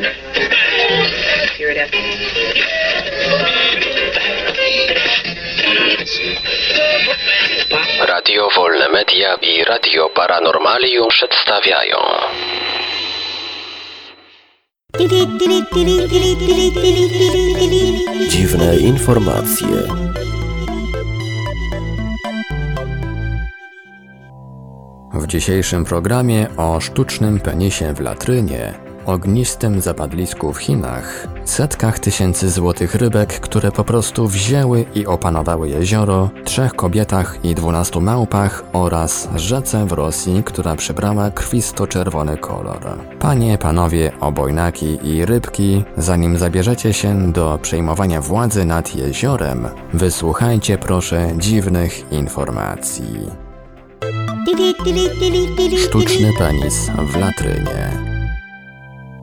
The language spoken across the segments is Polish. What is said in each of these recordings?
Here it is. Radio Wolne Media i Radio Paranormalium przedstawiają Dziwne informacje. W dzisiejszym programie o sztucznym penisie w latrynie, ognistym zapadlisku w Chinach, setkach tysięcy złotych rybek, które po prostu wzięły i opanowały jezioro, trzech kobietach i dwunastu małpach oraz rzece w Rosji, która przybrała krwisto-czerwony kolor. Panie, panowie, obojnaki i rybki, zanim zabierzecie się do przejmowania władzy nad jeziorem, wysłuchajcie proszę dziwnych informacji. Sztuczny penis w latrynie.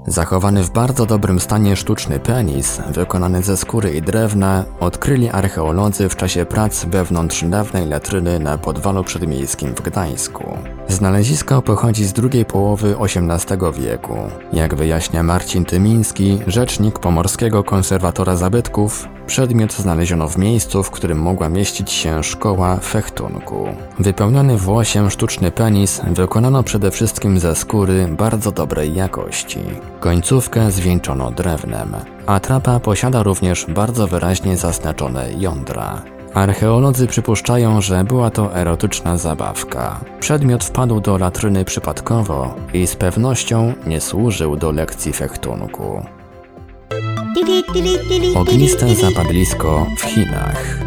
Zachowany w bardzo dobrym stanie sztuczny penis, wykonany ze skóry i drewna, odkryli archeolodzy w czasie prac wewnątrz dawnej latryny na podwalu przedmiejskim w Gdańsku. Znalezisko pochodzi z drugiej połowy XVIII wieku. Jak wyjaśnia Marcin Tymiński, rzecznik Pomorskiego Konserwatora Zabytków, Przedmiot znaleziono w miejscu, w którym mogła mieścić się szkoła fechtunku. Wypełniony włosiem sztuczny penis wykonano przede wszystkim ze skóry bardzo dobrej jakości. Końcówkę zwieńczono drewnem. Atrapa posiada również bardzo wyraźnie zaznaczone jądra. Archeolodzy przypuszczają, że była to erotyczna zabawka. Przedmiot wpadł do latryny przypadkowo i z pewnością nie służył do lekcji fechtunku. Ogniste zapadlisko w Chinach.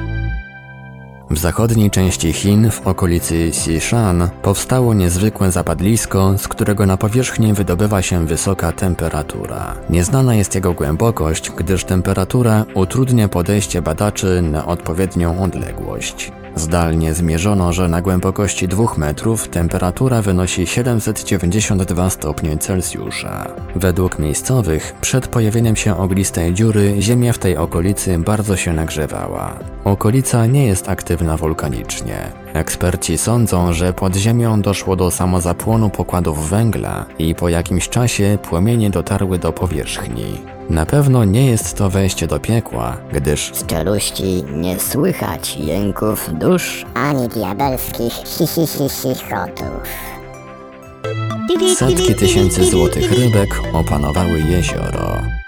W zachodniej części Chin, w okolicy Xishan, powstało niezwykłe zapadlisko, z którego na powierzchni wydobywa się wysoka temperatura. Nieznana jest jego głębokość, gdyż temperatura utrudnia podejście badaczy na odpowiednią odległość. Zdalnie zmierzono, że na głębokości 2 metrów temperatura wynosi 792 stopnie Celsjusza. Według miejscowych, przed pojawieniem się oglistej dziury, ziemia w tej okolicy bardzo się nagrzewała. Okolica nie jest aktywna wulkanicznie. Eksperci sądzą, że pod ziemią doszło do samozapłonu pokładów węgla i po jakimś czasie płomienie dotarły do powierzchni. Na pewno nie jest to wejście do piekła, gdyż Z czeluści nie słychać jęków dusz ani diabelskich hi-hi-hi-chichotów. Setki tysięcy złotych rybek opanowały jezioro.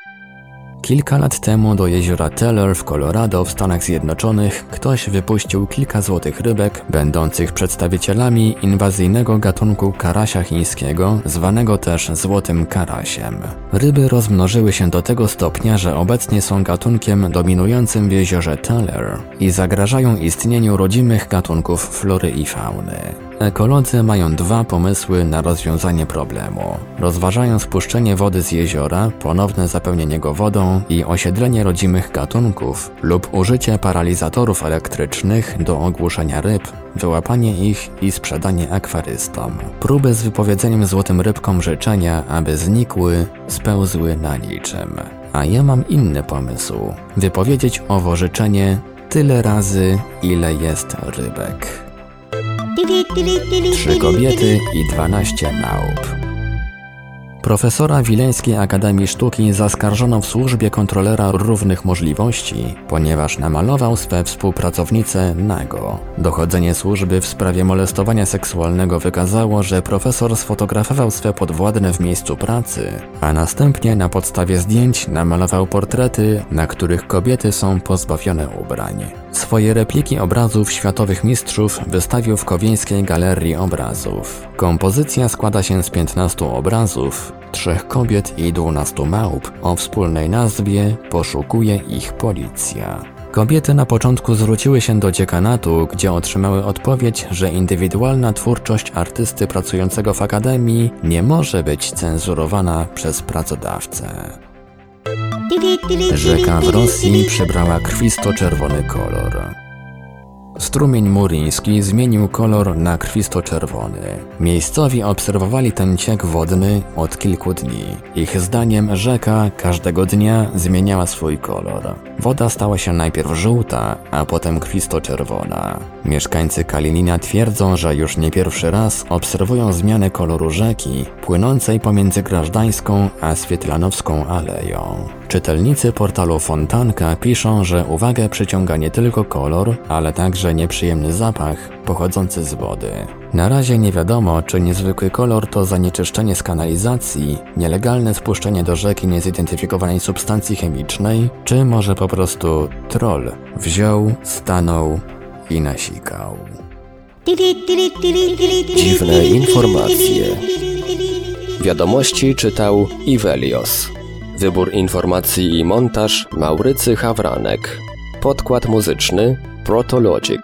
Kilka lat temu do jeziora Teller w Colorado w Stanach Zjednoczonych ktoś wypuścił kilka złotych rybek, będących przedstawicielami inwazyjnego gatunku karasia chińskiego, zwanego też złotym karasiem. Ryby rozmnożyły się do tego stopnia, że obecnie są gatunkiem dominującym w jeziorze Teller i zagrażają istnieniu rodzimych gatunków flory i fauny. Ekolodzy mają dwa pomysły na rozwiązanie problemu. Rozważają spuszczenie wody z jeziora, ponowne zapełnienie go wodą i osiedlenie rodzimych gatunków lub użycie paralizatorów elektrycznych do ogłuszenia ryb, wyłapanie ich i sprzedanie akwarystom. Próby z wypowiedzeniem złotym rybkom życzenia, aby znikły, spełzły na niczym. A ja mam inny pomysł. Wypowiedzieć owo życzenie tyle razy, ile jest rybek. Trzy kobiety i dwanaście małp. Profesora Wileńskiej Akademii Sztuki zaskarżono w służbie kontrolera równych możliwości, ponieważ namalował swe współpracownice nago. Dochodzenie służby w sprawie molestowania seksualnego wykazało, że profesor sfotografował swe podwładne w miejscu pracy, a następnie na podstawie zdjęć namalował portrety, na których kobiety są pozbawione ubrań. Swoje repliki obrazów światowych mistrzów wystawił w Kowieńskiej Galerii Obrazów. Kompozycja składa się z 15 obrazów, trzech kobiet i 12 małp o wspólnej nazwie Poszukuje ich policja. Kobiety na początku zwróciły się do dziekanatu, gdzie otrzymały odpowiedź, że indywidualna twórczość artysty pracującego w akademii nie może być cenzurowana przez pracodawcę. Rzeka w Rosji przybrała krwisto-czerwony kolor. Strumień muryński zmienił kolor na krwisto-czerwony. Miejscowi obserwowali ten ciek wodny od kilku dni. Ich zdaniem rzeka każdego dnia zmieniała swój kolor. Woda stała się najpierw żółta, a potem krwisto-czerwona. Mieszkańcy Kalinina twierdzą, że już nie pierwszy raz obserwują zmianę koloru rzeki płynącej pomiędzy Grażdańską a Swietlanowską Aleją. Czytelnicy portalu Fontanka piszą, że uwagę przyciąga nie tylko kolor, ale także nieprzyjemny zapach pochodzący z wody. Na razie nie wiadomo, czy niezwykły kolor to zanieczyszczenie z kanalizacji, nielegalne spuszczenie do rzeki niezidentyfikowanej substancji chemicznej, czy może po prostu troll wziął, stanął i nasikał. Dziwne informacje. Wiadomości czytał Ivelios. Wybór informacji i montaż Maurycy Hawranek. Podkład muzyczny Protologic.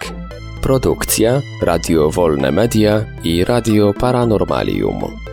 Produkcja Radio Wolne Media i Radio Paranormalium.